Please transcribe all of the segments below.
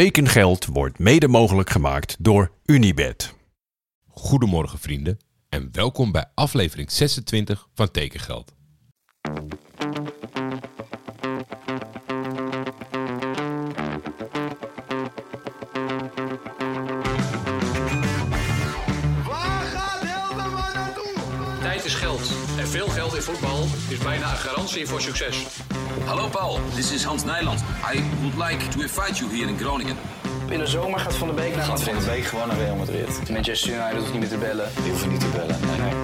Tekengeld wordt mede mogelijk gemaakt door Unibed. Goedemorgen vrienden en welkom bij aflevering 26 van Tekengeld. Is bijna een garantie voor succes. Hallo Paul, this is Hans Nijland. I would like to invite you here in Groningen. In de zomer gaat Van de Beek naar Gaat Van de Beek gewoon naar Real Madrid. Manchester United hoeft niet meer te bellen. Die hoeven niet te bellen. Nee, nee.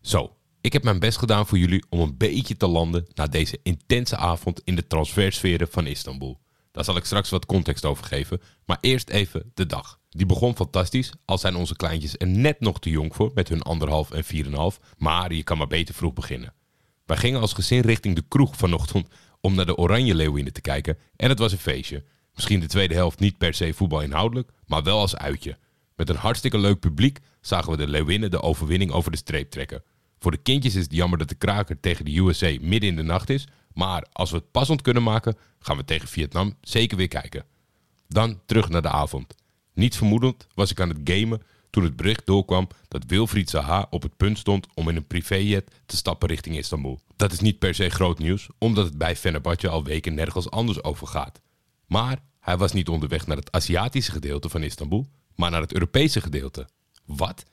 Zo, ik heb mijn best gedaan voor jullie om een beetje te landen na deze intense avond in de transfersferen van Istanbul. Daar zal ik straks wat context over geven, maar eerst even de dag. Die begon fantastisch, al zijn onze kleintjes er net nog te jong voor met hun anderhalf en 4,5, maar je kan maar beter vroeg beginnen. Wij gingen als gezin richting de kroeg vanochtend om naar de Oranje Leeuwinnen te kijken en het was een feestje. Misschien de tweede helft niet per se voetbalinhoudelijk, maar wel als uitje. Met een hartstikke leuk publiek zagen we de Leeuwinnen de overwinning over de streep trekken. Voor de kindjes is het jammer dat de kraker tegen de USA midden in de nacht is, maar als we het passend kunnen maken, gaan we tegen Vietnam zeker weer kijken. Dan terug naar de avond. Niet vermoedend was ik aan het gamen toen het bericht doorkwam dat Wilfried Zaha op het punt stond om in een privéjet te stappen richting Istanbul. Dat is niet per se groot nieuws, omdat het bij Fenerbahce al weken nergens anders over gaat. Maar hij was niet onderweg naar het Aziatische gedeelte van Istanbul, maar naar het Europese gedeelte. Wat?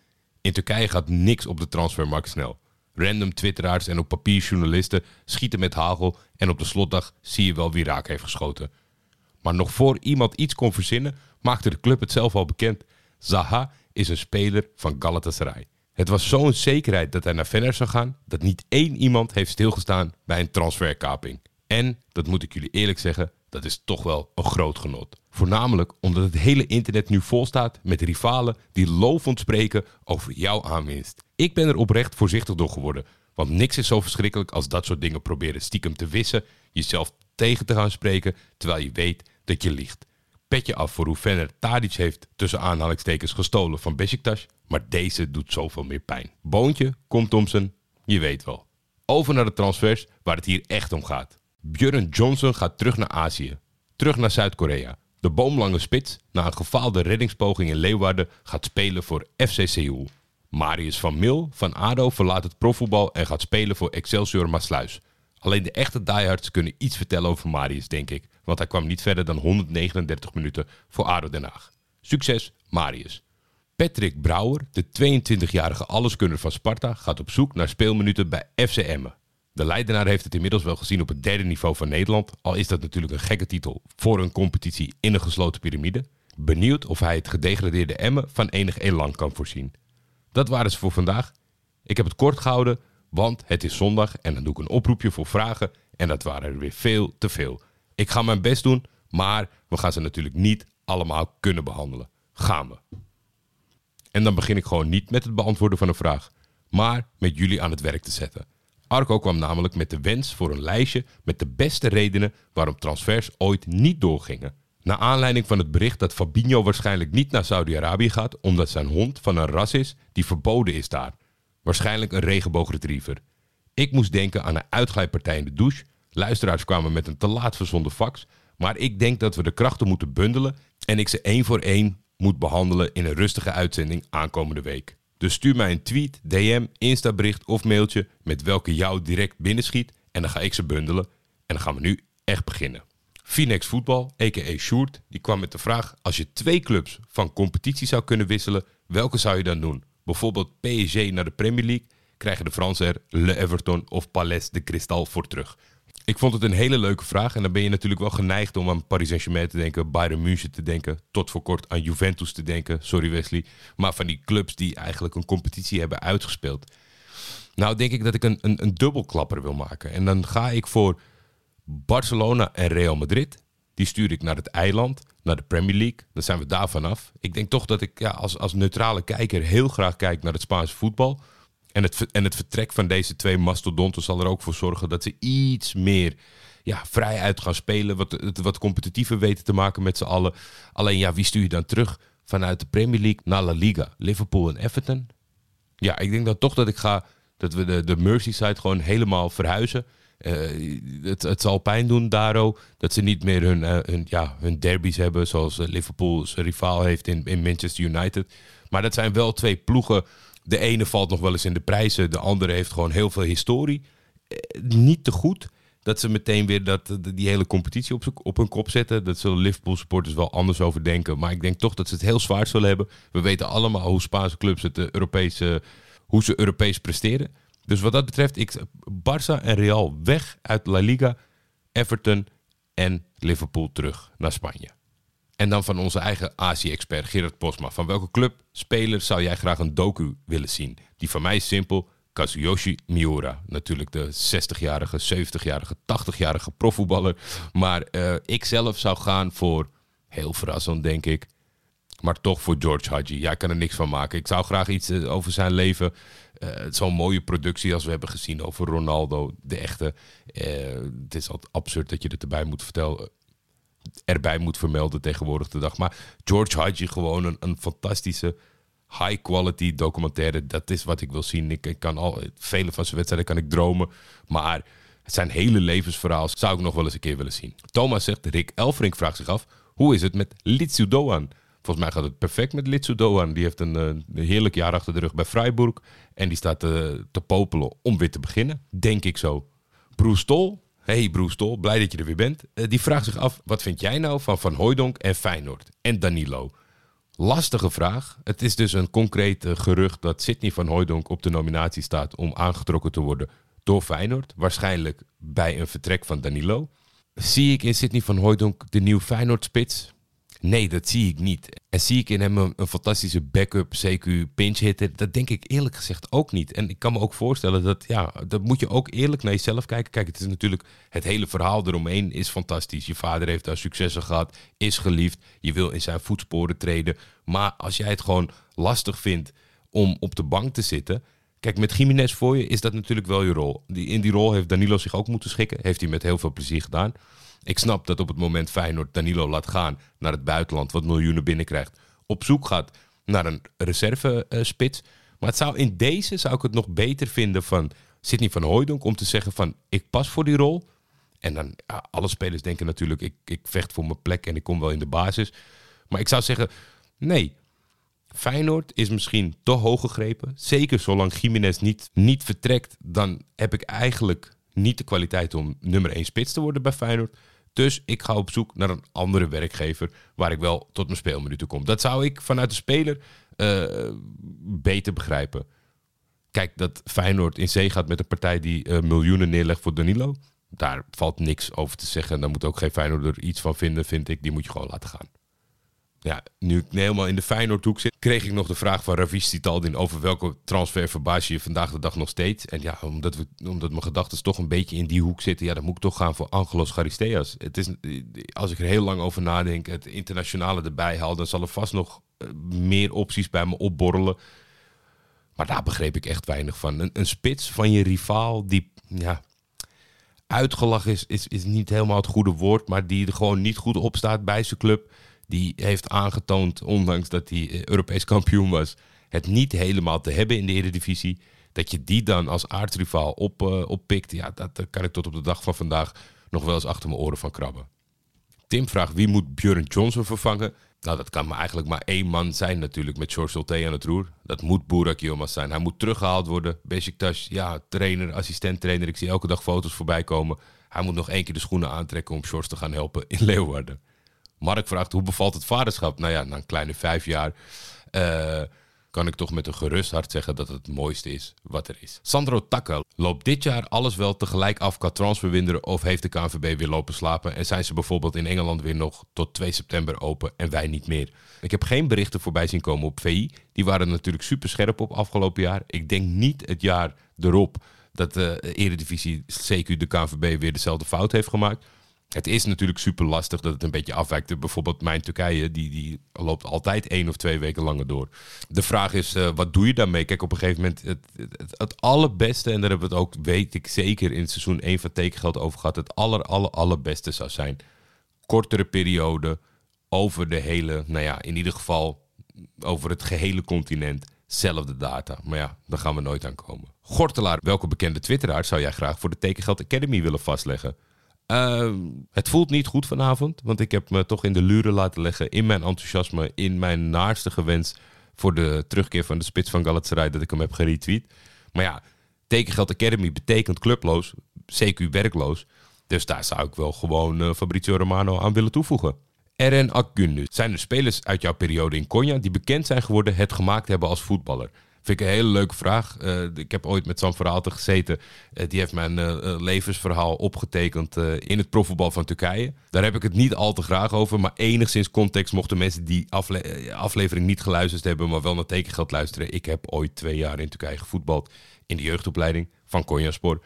In Turkije gaat niks op de transfermarkt snel. Random twitteraars en op papier journalisten schieten met hagel en op de slotdag zie je wel wie raak heeft geschoten. Maar nog voor iemand iets kon verzinnen, maakte de club het zelf al bekend. Zaha is een speler van Galatasaray. Het was zo'n zekerheid dat hij naar Fener zou gaan, dat niet één iemand heeft stilgestaan bij een transferkaping. En, dat moet ik jullie eerlijk zeggen, dat is toch wel een groot genot. Voornamelijk omdat het hele internet nu vol staat met rivalen die lovend spreken over jouw aanwinst. Ik ben er oprecht voorzichtig door geworden, want niks is zo verschrikkelijk als dat soort dingen proberen stiekem te wissen, jezelf tegen te gaan spreken terwijl je weet dat je liegt. Petje af voor hoe Fener Tadic heeft tussen aanhalingstekens gestolen van Besiktas, maar deze doet zoveel meer pijn. Boontje, komt Thompson, je weet wel. Over naar de transfers waar het hier echt om gaat. Björn Johnson gaat terug naar Azië. Terug naar Zuid-Korea. De boomlange spits, na een gefaalde reddingspoging in Leeuwarden, gaat spelen voor FC Seoul. Marius van Mil van ADO verlaat het profvoetbal en gaat spelen voor Excelsior Maasluis. Alleen de echte diehards kunnen iets vertellen over Marius, denk ik. Want hij kwam niet verder dan 139 minuten voor ADO Den Haag. Succes, Marius. Patrick Brouwer, de 22-jarige alleskunner van Sparta, gaat op zoek naar speelminuten bij FC Emmen. De Leidenaar heeft het inmiddels wel gezien op het derde niveau van Nederland, al is dat natuurlijk een gekke titel voor een competitie in een gesloten piramide. Benieuwd of hij het gedegradeerde Emmen van enig elan kan voorzien. Dat waren ze voor vandaag. Ik heb het kort gehouden, want het is zondag en dan doe ik een oproepje voor vragen en dat waren er weer veel te veel. Ik ga mijn best doen, maar we gaan ze natuurlijk niet allemaal kunnen behandelen. Gaan we. En dan begin ik gewoon niet met het beantwoorden van een vraag, maar met jullie aan het werk te zetten. Arco kwam namelijk met de wens voor een lijstje met de beste redenen waarom transfers ooit niet doorgingen. Naar aanleiding van het bericht dat Fabinho waarschijnlijk niet naar Saudi-Arabië gaat omdat zijn hond van een ras is die verboden is daar. Waarschijnlijk een regenboogretriever. Ik moest denken aan een uitglijpartij in de douche. Luisteraars kwamen met een te laat verzonden fax. Maar ik denk dat we de krachten moeten bundelen en ik ze één voor één moet behandelen in een rustige uitzending aankomende week. Dus stuur mij een tweet, DM, instabericht of mailtje met welke jou direct binnenschiet en dan ga ik ze bundelen. En dan gaan we nu echt beginnen. Phoenix Voetbal, a.k.a. Sjoerd, die kwam met de vraag... als je twee clubs van competitie zou kunnen wisselen, welke zou je dan doen? Bijvoorbeeld PSG naar de Premier League, krijgen de Fransen er Le Everton of Palais de Cristal voor terug. Ik vond het een hele leuke vraag en dan ben je natuurlijk wel geneigd om aan Paris Saint-Germain te denken, Bayern München te denken, tot voor kort aan Juventus te denken, sorry Wesley, maar van die clubs die eigenlijk een competitie hebben uitgespeeld. Nou denk ik dat ik een, een, een dubbelklapper wil maken en dan ga ik voor Barcelona en Real Madrid. Die stuur ik naar het eiland, naar de Premier League. Dan zijn we daar vanaf. Ik denk toch dat ik ja, als, als neutrale kijker heel graag kijk naar het Spaanse voetbal. En het, en het vertrek van deze twee mastodonten zal er ook voor zorgen dat ze iets meer ja, vrij uit gaan spelen. Wat, wat competitiever weten te maken met z'n allen. Alleen ja, wie stuur je dan terug vanuit de Premier League naar La Liga? Liverpool en Everton? Ja, ik denk dan toch dat ik ga dat we de, de Merseyside gewoon helemaal verhuizen. Eh, het, het zal pijn doen, Daro, dat ze niet meer hun, eh, hun, ja, hun hebben. Zoals eh, Liverpool zijn rivaal heeft in, in Manchester United. Maar dat zijn wel twee ploegen. De ene valt nog wel eens in de prijzen. De andere heeft gewoon heel veel historie. Niet te goed dat ze meteen weer dat, die hele competitie op, op hun kop zetten. Dat zullen Liverpool supporters wel anders over denken. Maar ik denk toch dat ze het heel zwaar zullen hebben. We weten allemaal hoe Spaanse clubs het Europese, hoe ze Europees presteren. Dus wat dat betreft, ik, Barça en Real weg uit La Liga. Everton en Liverpool terug naar Spanje. En dan van onze eigen Azië-expert Gerard Posma. Van welke club, speler zou jij graag een docu willen zien? Die van mij is simpel. Kazuyoshi Miura. Natuurlijk de 60-jarige, 70-jarige, 80-jarige profvoetballer. Maar eh, ik zelf zou gaan voor, heel verrassend denk ik, maar toch voor George Hadji. Jij kan er niks van maken. Ik zou graag iets eh, over zijn leven. eh, Zo'n mooie productie als we hebben gezien over Ronaldo, de echte. Eh, het is altijd absurd dat je het erbij moet vertellen erbij moet vermelden tegenwoordig de dag. Maar George Hadji gewoon een, fantastische high quality documentaire. Dat is wat ik wil zien. Ik, ik kan al vele van zijn wedstrijden kan ik dromen, maar zijn hele levensverhaal zou ik nog wel eens een keer willen zien. Thomas zegt, Rick Elfrink vraagt zich af, hoe is het met Litsu Doan? Volgens mij gaat het perfect met Litsu Doan. Die heeft een, eh, een heerlijk jaar achter de rug bij Freiburg. En die staat te, te popelen om weer te beginnen. Denk ik zo. Bruce Tol. Hey Bruce blij dat je er weer bent. Eh, die vraagt zich af, wat vind jij nou van Van Hooijdonk en Feyenoord? En Danilo? Lastige vraag. Het is dus een concreet eh, gerucht dat Sidney van Hooijdonk op de nominatie staat om aangetrokken te worden door Feyenoord. Waarschijnlijk bij een vertrek van Danilo. Zie ik in Sidney van Hooijdonk de nieuwe Feyenoord-spits? Nee, dat zie ik niet. En zie ik in hem een, fantastische backup, CQ, pinch hitter? Dat denk ik eerlijk gezegd ook niet. En ik kan me ook voorstellen dat, ja, dat moet je ook eerlijk naar jezelf kijken. Kijk, het is natuurlijk, het hele verhaal eromheen is fantastisch. Je vader heeft daar successen gehad, is geliefd. Je wil in zijn voetsporen treden. Maar als jij het gewoon lastig vindt om op de bank te zitten... Kijk, met Jiménez voor je is dat natuurlijk wel je rol. Die, in die rol heeft Danilo zich ook moeten schikken. Heeft hij met heel veel plezier gedaan. Ik snap dat op het moment Feyenoord Danilo laat gaan naar het buitenland, wat miljoenen binnenkrijgt, op zoek gaat naar een reserve-spits. maar het zou in deze zou ik het nog beter vinden van Sidney van Hooijdonk om te zeggen van ik pas voor die rol. En dan, alle spelers denken natuurlijk, ik, ik vecht voor mijn plek en ik kom wel in de basis. Maar ik zou zeggen, nee, Feyenoord is misschien te hoog gegrepen. Zeker zolang Jiménez niet, niet vertrekt, dan heb ik eigenlijk niet de kwaliteit om nummer 1 spits te worden bij Feyenoord. Dus ik ga op zoek naar een andere werkgever waar ik wel tot mijn speelminuten kom. Dat zou ik vanuit de speler eh, beter begrijpen. Kijk, dat Feyenoord in zee gaat met een partij die eh, miljoenen neerlegt voor Danilo. Daar valt niks over te zeggen. En daar moet ook geen Feyenoord er iets van vinden, vind ik. Die moet je gewoon laten gaan. Ja, nu ik helemaal in de Feyenoordhoek zit, kreeg ik nog de vraag van Ravish Titaldin over welke transfer verbaas je vandaag de dag nog steeds. En ja, omdat, we, omdat mijn gedachten toch een beetje in die hoek zitten, ja, dan moet ik toch gaan voor Angelos Charisteas. Het is, als ik er heel lang over nadenk, het internationale erbij haal, dan zal er vast nog eh, meer opties bij me opborrelen. Maar daar begreep ik echt weinig van. Een, een spits van je rivaal die, ja, uitgelachen is, is, is niet helemaal het goede woord, maar die er gewoon niet goed op staat bij zijn club. Die heeft aangetoond, ondanks dat hij eh, Europees kampioen was, het niet helemaal te hebben in de Eredivisie. Dat je die dan als aardsrivaal op, eh, oppikt, ja, dat, kan ik tot op de dag van vandaag nog wel eens achter mijn oren van krabben. Tim vraagt wie moet Björn Johnson vervangen? Nou, dat kan maar eigenlijk maar één man zijn natuurlijk met George Solté aan het roer. Dat moet Burak Yilmaz zijn. Hij moet teruggehaald worden. Besiktas, ja, trainer, assistent-trainer. Ik zie elke dag foto's voorbij komen. Hij moet nog één keer de schoenen aantrekken om George te gaan helpen in Leeuwarden. Mark vraagt, hoe bevalt het vaderschap? Nou ja, na een kleine vijf jaar eh, kan ik toch met een gerust hart zeggen dat het het mooiste is wat er is. Sandro Takka, loopt dit jaar alles wel tegelijk af qua transferwinderen of heeft de KNVB weer lopen slapen en zijn ze bijvoorbeeld in Engeland weer nog tot 2 september open en wij niet meer? Ik heb geen berichten voorbij zien komen op VI. Die waren natuurlijk super scherp op afgelopen jaar. Ik denk niet het jaar erop dat de Eredivisie, CQ, de KNVB weer dezelfde fout heeft gemaakt. Het is natuurlijk super lastig dat het een beetje afwijkt. Bijvoorbeeld mijn Turkije, die, die loopt altijd één of twee weken langer door. De vraag is, eh, wat doe je daarmee? Kijk, op een gegeven moment, het, het, allerbeste, en daar hebben we het ook, weet ik zeker, in seizoen 1 van tekengeld over gehad. Het aller, aller, allerbeste zou zijn. Kortere periode, over de hele, nou ja, in ieder geval over het gehele continent. zelfde data. Maar ja, daar gaan we nooit aan komen. Gortelaar, welke bekende twitteraar zou jij graag voor de Tekengeld Academy willen vastleggen? Ehm, het voelt niet goed vanavond, want ik heb me toch in de luren laten leggen in mijn enthousiasme, in mijn naarstige wens voor de terugkeer van de spits van Galatasaray dat ik hem heb geretweet. Maar ja, Tekengeld Academy betekent clubloos, CQ werkloos. Dus daar zou ik wel gewoon eh, Fabrizio Romano aan willen toevoegen. RN Akgünü. Zijn er spelers uit jouw periode in Konya die bekend zijn geworden het gemaakt hebben als voetballer? Vind ik een hele leuke vraag. Eh, ik heb ooit met Sam Verhaalte gezeten. Eh, die heeft mijn eh, levensverhaal opgetekend in het profvoetbal van Turkije. Daar heb ik het niet al te graag over. Maar enigszins context mochten mensen die afle- aflevering niet geluisterd hebben... maar wel naar tekengeld luisteren. Ik heb ooit twee jaar in Turkije gevoetbald in de jeugdopleiding van Konyaspor.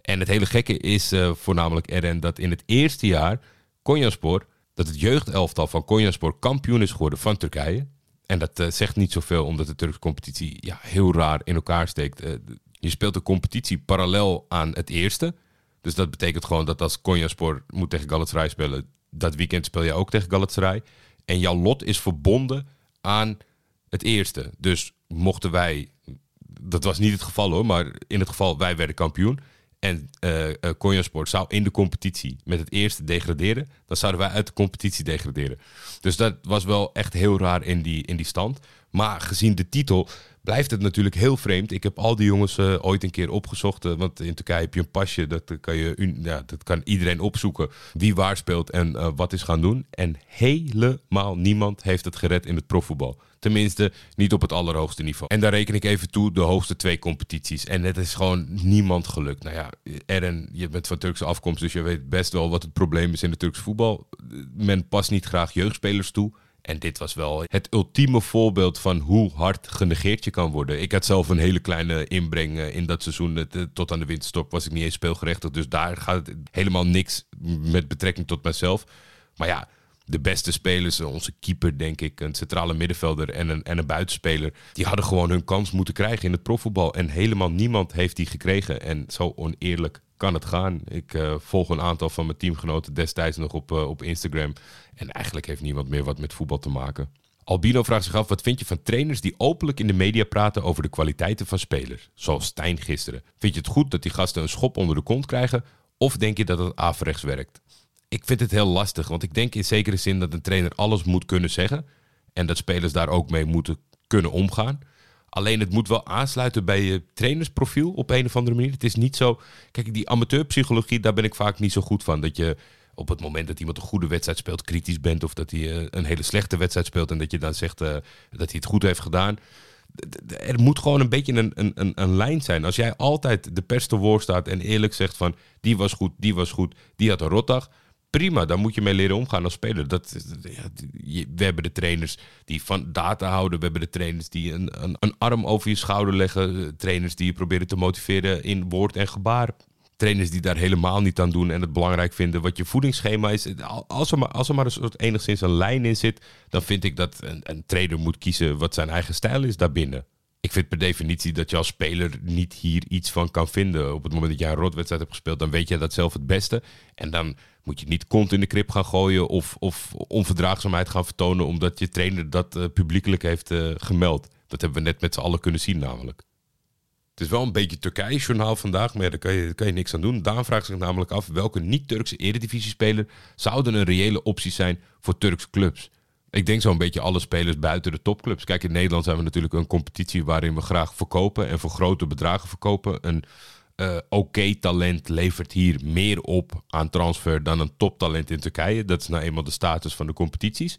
En het hele gekke is voornamelijk RN dat in het eerste jaar Konyaspor... dat het jeugdelftal van Konyaspor kampioen is geworden van Turkije... En dat eh, zegt niet zoveel, omdat de Turkse competitie ja, heel raar in elkaar steekt. Eh, je speelt de competitie parallel aan het eerste. Dus dat betekent gewoon dat als Konyaspor moet tegen Galatasaray spelen, dat weekend speel je ook tegen Galatasaray. En jouw lot is verbonden aan het eerste. Dus mochten wij, dat was niet het geval hoor, maar in het geval wij werden kampioen. En uh, uh, Konyasport zou in de competitie met het eerste degraderen. Dan zouden wij uit de competitie degraderen. Dus dat was wel echt heel raar in die, in die stand. Maar gezien de titel blijft het natuurlijk heel vreemd. Ik heb al die jongens uh, ooit een keer opgezocht. want in Turkije heb je een pasje. Dat kan, je, ja, dat kan iedereen opzoeken. Wie waar speelt en wat is gaan doen. En helemaal niemand heeft het gered in het profvoetbal. Tenminste, niet op het allerhoogste niveau. En daar reken ik even toe de hoogste twee competities. En het is gewoon niemand gelukt. Nou ja, Eren, je bent van Turkse afkomst, dus je weet best wel wat het probleem is in het Turkse voetbal. Men past niet graag jeugdspelers toe. En dit was wel het ultieme voorbeeld van hoe hard genegeerd je kan worden. Ik had zelf een hele kleine inbreng in dat seizoen. Tot aan de winterstop was ik niet eens speelgerechtigd. Dus daar gaat helemaal niks met betrekking tot mezelf. Maar ja, de beste spelers, onze keeper denk ik, een centrale middenvelder en een, en een buitenspeler, die hadden gewoon hun kans moeten krijgen in het profvoetbal. En helemaal niemand heeft die gekregen. En zo oneerlijk kan het gaan. Ik uh, volg een aantal van mijn teamgenoten destijds nog op, uh, op Instagram. En eigenlijk heeft niemand meer wat met voetbal te maken. Albino vraagt zich af, wat vind je van trainers die openlijk in de media praten over de kwaliteiten van spelers? Zoals Stijn gisteren. Vind je het goed dat die gasten een schop onder de kont krijgen? Of denk je dat het averechts werkt? Ik vind het heel lastig. Want ik denk in zekere zin dat een trainer alles moet kunnen zeggen. En dat spelers daar ook mee moeten kunnen omgaan. Alleen het moet wel aansluiten bij je trainersprofiel op een of andere manier. Het is niet zo. Kijk, die amateurpsychologie, daar ben ik vaak niet zo goed van. Dat je op het moment dat iemand een goede wedstrijd speelt, kritisch bent. Of dat hij een hele slechte wedstrijd speelt. En dat je dan zegt uh, dat hij het goed heeft gedaan. Er moet gewoon een beetje een, een, een, lijn zijn. Als jij altijd de pers te woord staat en eerlijk zegt van die was goed, die was goed, die had een rotdag prima, daar moet je mee leren omgaan als speler. Dat, we hebben de trainers die van data houden. We hebben de trainers die een, een, een, arm over je schouder leggen. Trainers die je proberen te motiveren in woord en gebaar. Trainers die daar helemaal niet aan doen en het belangrijk vinden wat je voedingsschema is. Als er maar, als er maar een soort enigszins een lijn in zit, dan vind ik dat een, een trainer moet kiezen wat zijn eigen stijl is daarbinnen ik vind per definitie dat je als speler niet hier iets van kan vinden. Op het moment dat jij een rotwedstrijd hebt gespeeld, dan weet je dat zelf het beste. En dan moet je niet kont in de krip gaan gooien of, of onverdraagzaamheid gaan vertonen omdat je trainer dat uh, publiekelijk heeft uh, gemeld. Dat hebben we net met z'n allen kunnen zien namelijk. Het is wel een beetje Turkije-journaal vandaag, maar daar, kan je, kan je niks aan doen. Daan vraagt zich namelijk af welke niet-Turkse eredivisie-speler zouden een reële optie zijn voor Turkse clubs. Ik denk zo'n beetje alle spelers buiten de topclubs. Kijk, in Nederland zijn we natuurlijk een competitie waarin we graag verkopen en voor grote bedragen verkopen. Een uh, oké talent levert hier meer op aan transfer dan een toptalent in Turkije. Dat is nou eenmaal de status van de competities.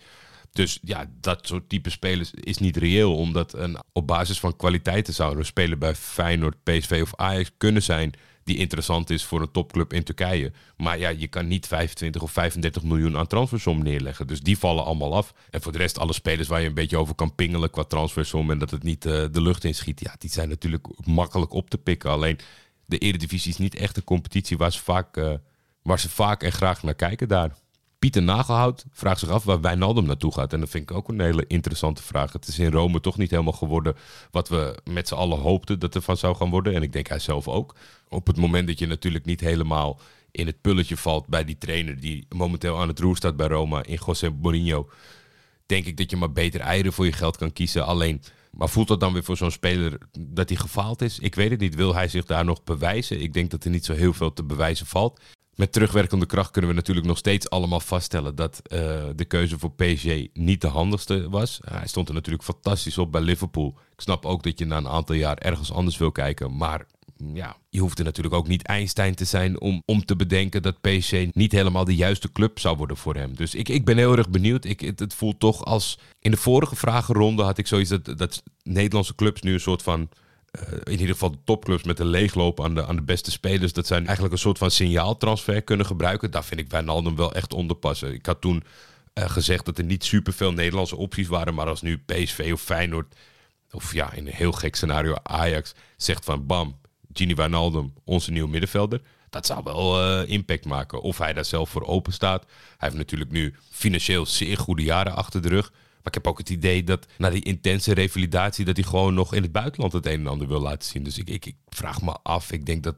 Dus ja, dat soort type spelers is niet reëel. Omdat een, op basis van kwaliteiten zou een speler bij Feyenoord, PSV of Ajax kunnen zijn die interessant is voor een topclub in Turkije. Maar ja, je kan niet 25 of 35 miljoen aan transfersom neerleggen. Dus die vallen allemaal af. En voor de rest, alle spelers waar je een beetje over kan pingelen qua transfersom en dat het niet uh, de lucht inschiet. Ja, die zijn natuurlijk makkelijk op te pikken. Alleen de Eredivisie is niet echt een competitie vaak, uh, waar ze vaak en graag naar kijken daar. Pieter Nagelhout vraagt zich af waar Wijnaldum naartoe gaat. En dat vind ik ook een hele interessante vraag. Het is in Rome toch niet helemaal geworden wat we met z'n allen hoopten dat er van zou gaan worden. En ik denk hij zelf ook. Op het moment dat je natuurlijk niet helemaal in het pulletje valt bij die trainer die momenteel aan het roer staat bij Roma in José Mourinho, denk ik dat je maar beter eieren voor je geld kan kiezen. Alleen Maar voelt dat dan weer voor zo'n speler dat hij gefaald is? Ik weet het niet. Wil hij zich daar nog bewijzen? Ik denk dat er niet zo heel veel te bewijzen valt. Met terugwerkende kracht kunnen we natuurlijk nog steeds allemaal vaststellen dat eh, de keuze voor PSG niet de handigste was. hij stond er natuurlijk fantastisch op bij Liverpool. Ik snap ook dat je na een aantal jaar ergens anders wil kijken. Maar ja, je hoeft er natuurlijk ook niet Einstein te zijn om, om te bedenken dat PSG niet helemaal de juiste club zou worden voor hem. Dus ik, ik ben heel erg benieuwd. Ik, het, het voelt toch als. In de vorige vragenronde had ik zoiets dat, dat Nederlandse clubs nu een soort van. Eh, in ieder geval de topclubs met een leegloop aan de, aan de beste spelers. Dat zijn eigenlijk een soort van signaaltransfer kunnen gebruiken. Daar vind ik Wijnaldum wel echt onderpassen. Ik had toen eh, gezegd dat er niet superveel Nederlandse opties waren. Maar als nu PSV of Feyenoord, of ja, in een heel gek scenario Ajax, zegt van bam, Gini Wijnaldum, onze nieuwe middenvelder. Dat zou wel eh, impact maken. Of hij daar zelf voor open staat. Hij heeft natuurlijk nu financieel zeer goede jaren achter de rug. Maar ik heb ook het idee dat na die intense revalidatie... dat hij gewoon nog in het buitenland het een en ander wil laten zien. Dus ik, ik, ik vraag me af. Ik denk dat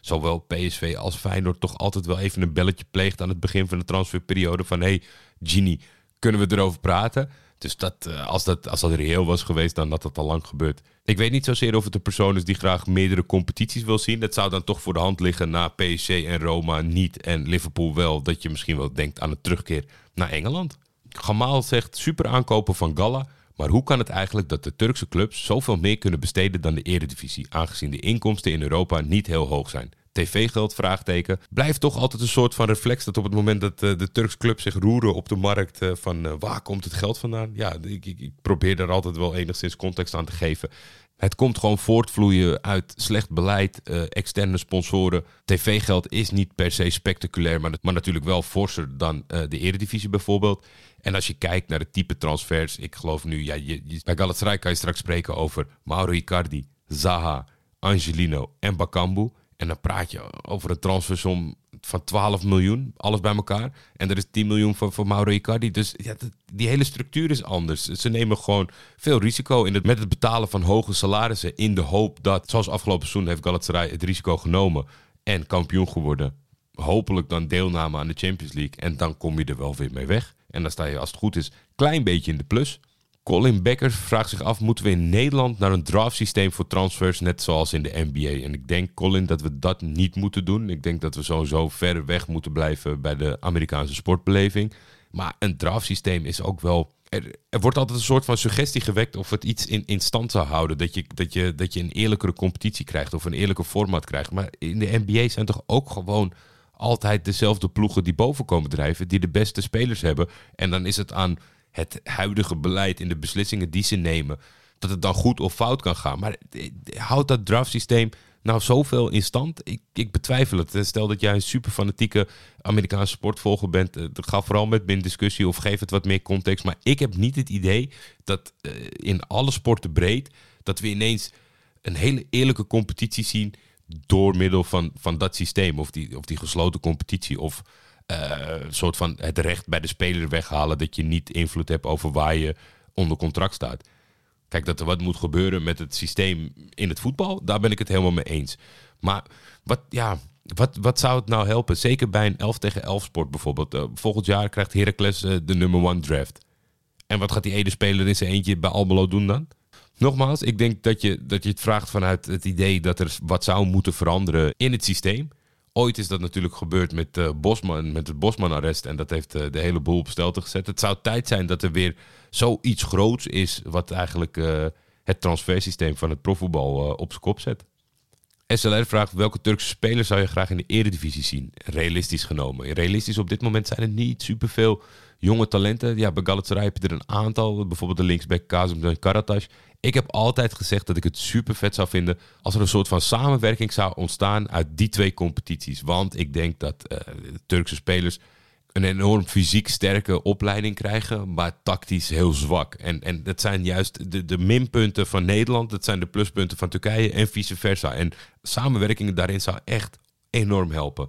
zowel PSV als Feyenoord toch altijd wel even een belletje pleegt... aan het begin van de transferperiode van... hey, Gini, kunnen we erover praten? Dus dat, eh, als, dat, als dat reëel was geweest, dan had dat al lang gebeurd. Ik weet niet zozeer of het een persoon is die graag meerdere competities wil zien. Dat zou dan toch voor de hand liggen na PSG en Roma niet en Liverpool wel. Dat je misschien wel denkt aan een terugkeer naar Engeland. Gamal zegt super aankopen van Galla. Maar hoe kan het eigenlijk dat de Turkse clubs zoveel meer kunnen besteden dan de Eredivisie, aangezien de inkomsten in Europa niet heel hoog zijn? TV-geld, vraagteken. Blijft toch altijd een soort van reflex dat op het moment dat eh, de Turkse clubs zich roeren op de markt eh, van eh, waar komt het geld vandaan? Ja, ik, ik, probeer daar altijd wel enigszins context aan te geven. Het komt gewoon voortvloeien uit slecht beleid, externe sponsoren. TV-geld is niet per se spectaculair, maar, maar natuurlijk wel forser dan de Eredivisie bijvoorbeeld. En als je kijkt naar het type transfers, ik geloof nu, ja, je, bij Galatasaray kan je straks spreken over Mauro Icardi, Zaha, Angelino en Bakambu. En dan praat je over een transfersom van 12 miljoen, alles bij elkaar. En er is 10 miljoen voor, voor Mauro Icardi. Dus ja, die hele structuur is anders. Ze nemen gewoon veel risico in het, met het betalen van hoge salarissen. In de hoop dat, zoals afgelopen seizoen heeft Galatasaray het risico genomen en kampioen geworden. Hopelijk dan deelname aan de Champions League. En dan kom je er wel weer mee weg. En dan sta je, als het goed is, klein beetje in de plus. Colin Beckers vraagt zich af: moeten we in Nederland naar een draftsysteem voor transfers, net zoals in de NBA? En ik denk, Colin, dat we dat niet moeten doen. Ik denk dat we sowieso ver weg moeten blijven bij de Amerikaanse sportbeleving. Maar een draftsysteem is ook wel. Er, er wordt altijd een soort van suggestie gewekt of het iets in, in stand zou houden. Dat je, dat, je, dat je een eerlijkere competitie krijgt of een eerlijke format krijgt. Maar in de NBA zijn toch ook gewoon altijd dezelfde ploegen die boven komen drijven, die de beste spelers hebben. En dan is het aan het huidige beleid in de beslissingen die ze nemen, dat het dan goed of fout kan gaan. Maar eh, houdt dat draftsysteem nou zoveel in stand? Ik, ik betwijfel het. Stel dat jij een super fanatieke Amerikaanse sportvolger bent, eh, ga vooral met me in discussie of geef het wat meer context. Maar ik heb niet het idee dat eh, in alle sporten breed, dat we ineens een hele eerlijke competitie zien door middel van, van dat systeem of die, of die gesloten competitie of eh, soort van het recht bij de speler weghalen dat je niet invloed hebt over waar je onder contract staat. Kijk, dat er wat moet gebeuren met het systeem in het voetbal, daar ben ik het helemaal mee eens. Maar wat, ja, wat, wat zou het nou helpen? Zeker bij een 11 tegen 11 sport bijvoorbeeld. Eh, volgend jaar krijgt Heracles eh, de number one draft. En wat gaat die ene speler in zijn eentje bij Almelo doen dan? Nogmaals, ik denk dat je, dat je het vraagt vanuit het idee dat er wat zou moeten veranderen in het systeem. Ooit is dat natuurlijk gebeurd met, eh, Bosman, met het Bosman-arrest. En dat heeft eh, de hele boel op stelte gezet. Het zou tijd zijn dat er weer zoiets groots is. wat eigenlijk eh, het transfersysteem van het profvoetbal op zijn kop zet. SLR vraagt welke Turkse spelers zou je graag in de eredivisie zien? Realistisch genomen. Realistisch op dit moment zijn er niet superveel jonge talenten. Ja, bij Galatasaray heb je er een aantal. Bijvoorbeeld de linksback Kazım en Karataş. Ik heb altijd gezegd dat ik het super vet zou vinden als er een soort van samenwerking zou ontstaan uit die twee competities. Want ik denk dat eh, Turkse spelers een enorm fysiek sterke opleiding krijgen, maar tactisch heel zwak. En, en dat zijn juist de, de minpunten van Nederland, dat zijn de pluspunten van Turkije en vice versa. En samenwerking daarin zou echt enorm helpen.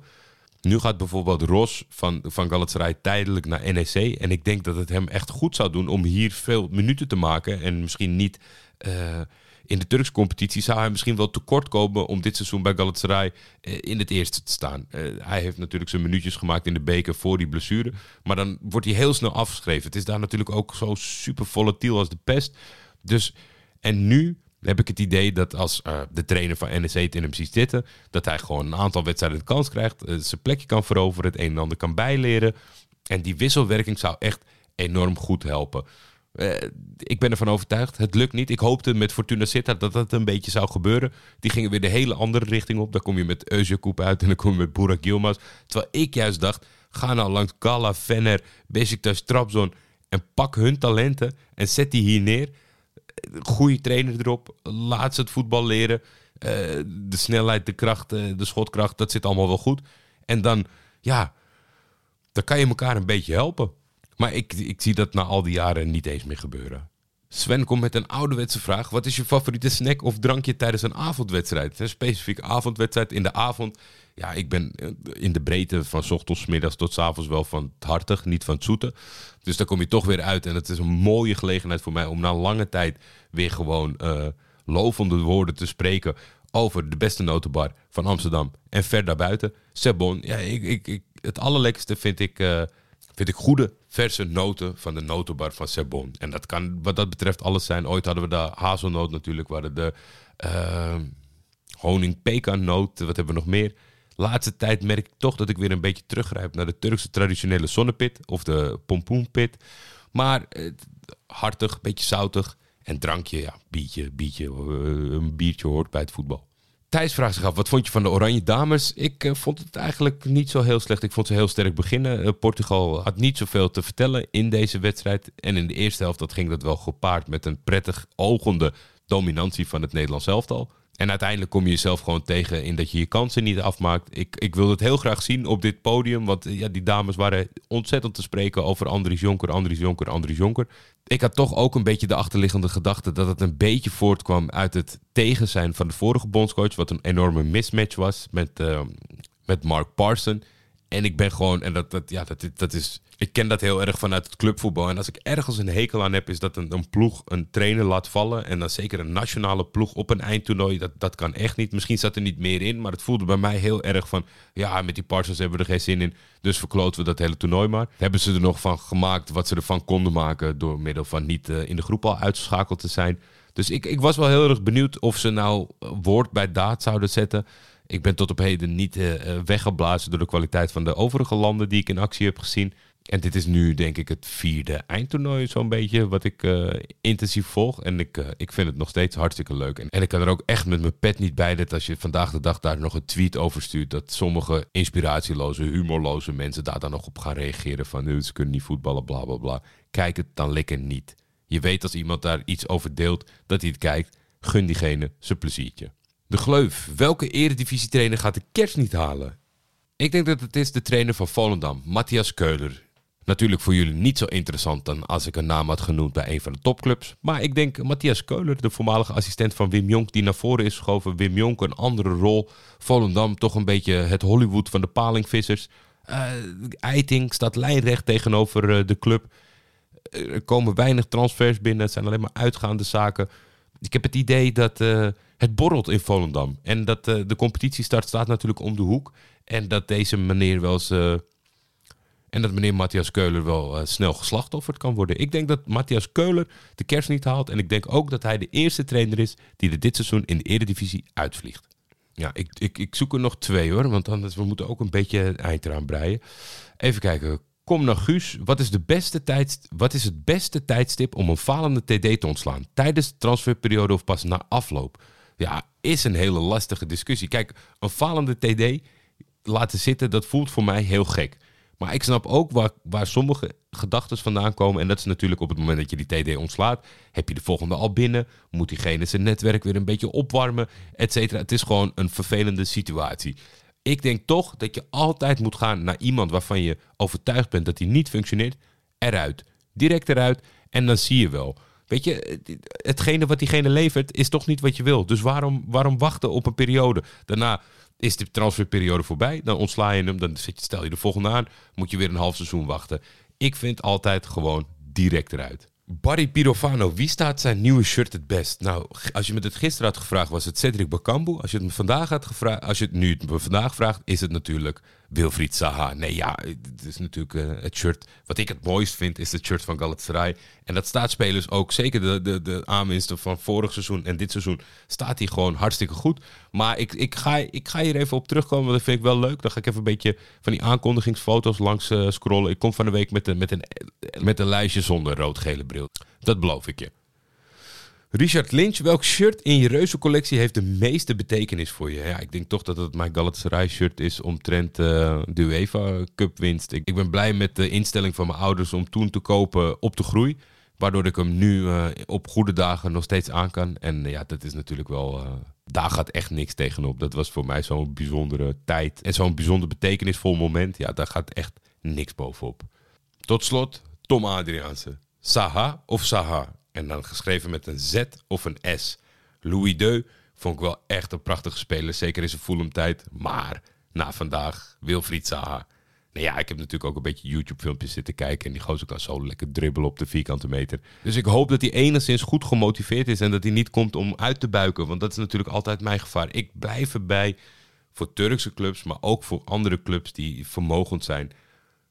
Nu gaat bijvoorbeeld Ros van, van Galatasaray tijdelijk naar NEC. En ik denk dat het hem echt goed zou doen om hier veel minuten te maken. En misschien niet eh, in de Turkse competitie zou hij misschien wel tekort komen om dit seizoen bij Galatasaray eh, in het eerste te staan. Eh, hij heeft natuurlijk zijn minuutjes gemaakt in de beker voor die blessure. Maar dan wordt hij heel snel afgeschreven. Het is daar natuurlijk ook zo super volatiel als de pest. Dus En nu heb ik het idee dat als eh, de trainer van NEC in hem ziet zitten, dat hij gewoon een aantal wedstrijden de kans krijgt, eh, zijn plekje kan veroveren, het een en ander kan bijleren. En die wisselwerking zou echt enorm goed helpen. Eh, ik ben ervan overtuigd. Het lukt niet. Ik hoopte met Fortuna Sittard dat dat een beetje zou gebeuren. Die gingen weer de hele andere richting op. Dan kom je met Özjakoub uit en dan kom je met Burak Yilmaz. Terwijl ik juist dacht, ga nou langs Gala, Venner, Besiktas, Trabzon en pak hun talenten en zet die hier neer. Goede trainer erop. Laat ze het voetbal leren. Eh, de snelheid, de kracht, eh, de schotkracht, dat zit allemaal wel goed. En dan, ja, dan kan je elkaar een beetje helpen. Maar ik, ik zie dat na al die jaren niet eens meer gebeuren. Sven komt met een ouderwetse vraag. Wat is je favoriete snack of drankje tijdens een avondwedstrijd? Een specifieke avondwedstrijd in de avond. Ja, ik ben eh, in de breedte van ochtends, middags tot avonds wel van het hartig, niet van het zoete. Dus daar kom je toch weer uit. En het is een mooie gelegenheid voor mij om na lange tijd weer gewoon eh, lovende woorden te spreken over de beste notenbar van Amsterdam en ver daarbuiten. Sebon, ja, ik, ik, het allerlekkerste vind ik, eh, vind ik goede verse noten van de notenbar van Sebon. En dat kan wat dat betreft alles zijn. Ooit hadden we de hazelnoot natuurlijk, waren de uh, honing pekannoot, wat hebben we nog meer? Laatste tijd merk ik toch dat ik weer een beetje teruggrijp naar de Turkse traditionele zonnepit of de pompoenpit. Maar eh, hartig, beetje zoutig. En drankje, ja, biertje, biertje. eh, een biertje hoort bij het voetbal. Thijs vraagt zich af, wat vond je van de Oranje Dames? Ik eh, vond het eigenlijk niet zo heel slecht. Ik vond ze heel sterk beginnen. Eh, Portugal had niet zoveel te vertellen in deze wedstrijd. En in de eerste helft dat ging dat wel gepaard met een prettig ogende dominantie van het Nederlands elftal. En uiteindelijk kom je jezelf gewoon tegen in dat je je kansen niet afmaakt. Ik, ik wil het heel graag zien op dit podium. Want eh, ja, die dames waren ontzettend te spreken over Andries Jonker, Andries Jonker, Andries Jonker. Ik had toch ook een beetje de achterliggende gedachte dat het een beetje voortkwam uit het tegen zijn van de vorige bondscoach. Wat een enorme mismatch was met, eh, met Mark Parson. En ik ben gewoon, en dat, dat, ja, dat, dat is. Ik ken dat heel erg vanuit het clubvoetbal. En als ik ergens een hekel aan heb, is dat een, ploeg een trainer laat vallen. En dan zeker een nationale ploeg op een eindtoernooi. Dat, dat kan echt niet. Misschien zat er niet meer in. Maar het voelde bij mij heel erg van. Ja, met die Parsons hebben we er geen zin in. Dus verkloten we dat hele toernooi maar. Hebben ze er nog van gemaakt wat ze ervan konden maken. Door middel van niet eh, in de groep al uitgeschakeld te zijn. Dus ik, ik was wel heel erg benieuwd of ze nou eh, woord bij daad zouden zetten. Ik ben tot op heden niet eh, eh, weggeblazen door de kwaliteit van de overige landen die ik in actie heb gezien. En dit is nu denk ik het vierde eindtoernooi zo'n beetje wat ik eh, intensief volg. En ik, ik vind het nog steeds hartstikke leuk. En, en ik kan er ook echt met mijn pet niet bij dat als je vandaag de dag daar nog een tweet over stuurt... dat sommige inspiratieloze, humorloze mensen daar dan nog op gaan reageren van... "Eh, ze kunnen niet voetballen, bla bla bla. Kijk het dan lekker niet. Je weet als iemand daar iets over deelt dat hij het kijkt. Gun diegene zijn pleziertje. De Gleuf. Welke eredivisietrainer gaat de kerst niet halen? Ik denk dat het is de trainer van Volendam, Matthias Keuler. Natuurlijk voor jullie niet zo interessant dan als ik een naam had genoemd bij een van de topclubs. Maar ik denk Matthias Keuler, de voormalige assistent van Wim Jonk, die naar voren is geschoven. Wim Jonk een andere rol. Volendam toch een beetje het Hollywood van de palingvissers. Eh Eiting staat lijnrecht tegenover eh, de club. Er komen weinig transfers binnen. Het zijn alleen maar uitgaande zaken. Ik heb het idee dat eh, het borrelt in Volendam. En dat eh, de competitiestart staat natuurlijk om de hoek. En dat deze meneer wel eens... eh, en dat meneer Matthias Keuler wel snel geslachtofferd kan worden. Ik denk dat Matthias Keuler de kerst niet haalt. En ik denk ook dat hij de eerste trainer is die er dit seizoen in de Eredivisie uitvliegt. Ja, ik, ik, ik zoek er nog twee hoor. Want anders we moeten ook een beetje eind eraan breien. Even kijken. Kom naar Guus. Wat is, de beste tijd, wat is het beste tijdstip om een falende TD te ontslaan? Tijdens de transferperiode of pas na afloop? Ja, is een hele lastige discussie. Kijk, een falende TD laten zitten, dat voelt voor mij heel gek. Maar ik snap ook waar, waar sommige gedachten vandaan komen. En dat is natuurlijk op het moment dat je die TD ontslaat. Heb je de volgende al binnen? Moet diegene zijn netwerk weer een beetje opwarmen? Et cetera. Het is gewoon een vervelende situatie. Ik denk toch dat je altijd moet gaan naar iemand waarvan je overtuigd bent dat hij niet functioneert. Eruit. Direct eruit. En dan zie je wel. Weet je, hetgene wat diegene levert is toch niet wat je wil. Dus waarom, waarom wachten op een periode? Daarna is de transferperiode voorbij. Dan ontsla je hem. Dan stel je de volgende aan. Moet je weer een half seizoen wachten. Ik vind altijd gewoon direct eruit. Barry Pirofano, wie staat zijn nieuwe shirt het best? Nou, als je me het gisteren had gevraagd, was het Cedric Bakambu. Als je het vandaag had gevraagd, als je het nu vandaag vraagt, is het natuurlijk Wilfried Zaha. Nee, ja, het is natuurlijk eh, het shirt. Wat ik het mooist vind, is het shirt van Galatasaray. En dat staat spelers ook, zeker de, de, de aanwinsten van vorig seizoen en dit seizoen, staat hij gewoon hartstikke goed. Maar ik, ik, ga, ik ga hier even op terugkomen, want dat vind ik wel leuk. Dan ga ik even een beetje van die aankondigingsfoto's langs eh, scrollen. Ik kom van de week met een, met, een, met een lijstje zonder rood-gele bril. Dat beloof ik je. Richard Lynch, welk shirt in je reuzencollectie heeft de meeste betekenis voor je? Ja, ik denk toch dat het mijn Galatasaray shirt is omtrent eh, de UEFA Cup winst. Ik, ben blij met de instelling van mijn ouders om toen te kopen op de groei. Waardoor ik hem nu eh, op goede dagen nog steeds aan kan. En eh, ja, dat is natuurlijk wel... daar gaat echt niks tegenop. Dat was voor mij zo'n bijzondere tijd. En zo'n bijzonder betekenisvol moment. Ja, daar gaat echt niks bovenop. Tot slot, Tom Adriaanse. Saha of Saha? En dan geschreven met een Z of een S. Louis Deu vond ik wel echt een prachtige speler. Zeker in zijn Fulham-tijd. Maar na vandaag, Wilfried Saha. Nou ja, ik heb natuurlijk ook een beetje YouTube-filmpjes zitten kijken. En die gozer kan zo lekker dribbelen op de vierkante meter. Dus ik hoop dat hij enigszins goed gemotiveerd is. En dat hij niet komt om uit te buiken. Want dat is natuurlijk altijd mijn gevaar. Ik blijf erbij voor Turkse clubs, maar ook voor andere clubs die vermogend zijn.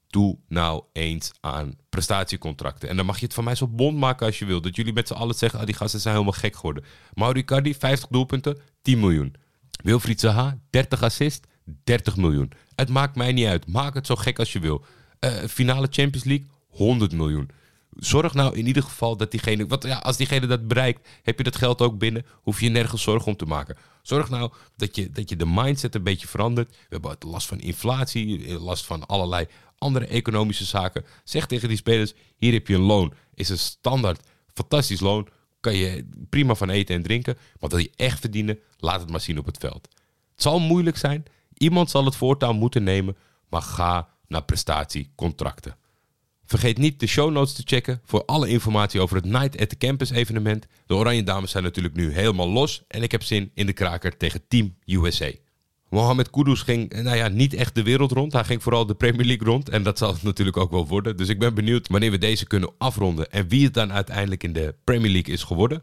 Doe nou eens aan prestatiecontracten. En dan mag je het van mij zo bond maken als je wil. Dat jullie met z'n allen zeggen, ah, die gasten zijn helemaal gek geworden. Mauri Cardi, 50 doelpunten, 10 miljoen. Wilfried Zaha, 30 assist, 30 miljoen. Het maakt mij niet uit. Maak het zo gek als je wil. Eh, finale Champions League, 100 miljoen. Zorg nou in ieder geval dat diegene... Want ja, als diegene dat bereikt, heb je dat geld ook binnen. Hoef je nergens zorgen om te maken. Zorg nou dat je, dat je de mindset een beetje verandert. We hebben last van inflatie, last van allerlei andere economische zaken. Zeg tegen die spelers, hier heb je een loon. Is een standaard fantastisch loon. Kan je prima van eten en drinken. Maar wil je echt verdienen, laat het maar zien op het veld. Het zal moeilijk zijn. Iemand zal het voortouw moeten nemen. Maar ga naar prestatiecontracten. Vergeet niet de show notes te checken voor alle informatie over het Night at the Campus evenement. De Oranje Dames zijn natuurlijk nu helemaal los en ik heb zin in de kraker tegen Team USA. Mohamed Kudus ging nou ja, niet echt de wereld rond. Hij ging vooral de Premier League rond. En dat zal het natuurlijk ook wel worden. Dus ik ben benieuwd wanneer we deze kunnen afronden. En wie het dan uiteindelijk in de Premier League is geworden.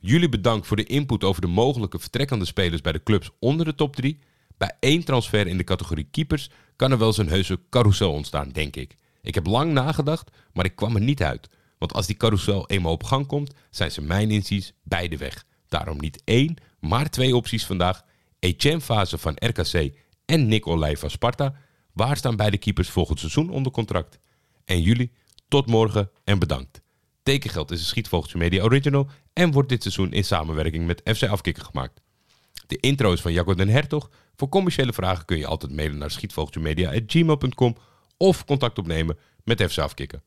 Jullie bedankt voor de input over de mogelijke vertrekkende spelers bij de clubs onder de top 3. Bij één transfer in de categorie keepers kan er wel zo'n heuse carousel ontstaan, denk ik. Ik heb lang nagedacht, maar ik kwam er niet uit. Want als die carousel eenmaal op gang komt, zijn ze mijn inziens beide weg. Daarom niet één, maar twee opties vandaag. Etienne Fase van RKC en Nick Olij van Sparta. Waar staan beide keepers volgend seizoen onder contract? En jullie, tot morgen en bedankt. Tekengeld is een Schietvogeltje Media Original en wordt dit seizoen in samenwerking met FC Afkikker gemaakt. De intro is van Jacco den Hertog. Voor commerciële vragen kun je altijd mailen naar schietvogeltjemedia.gmail.com of contact opnemen met FC Afkikken.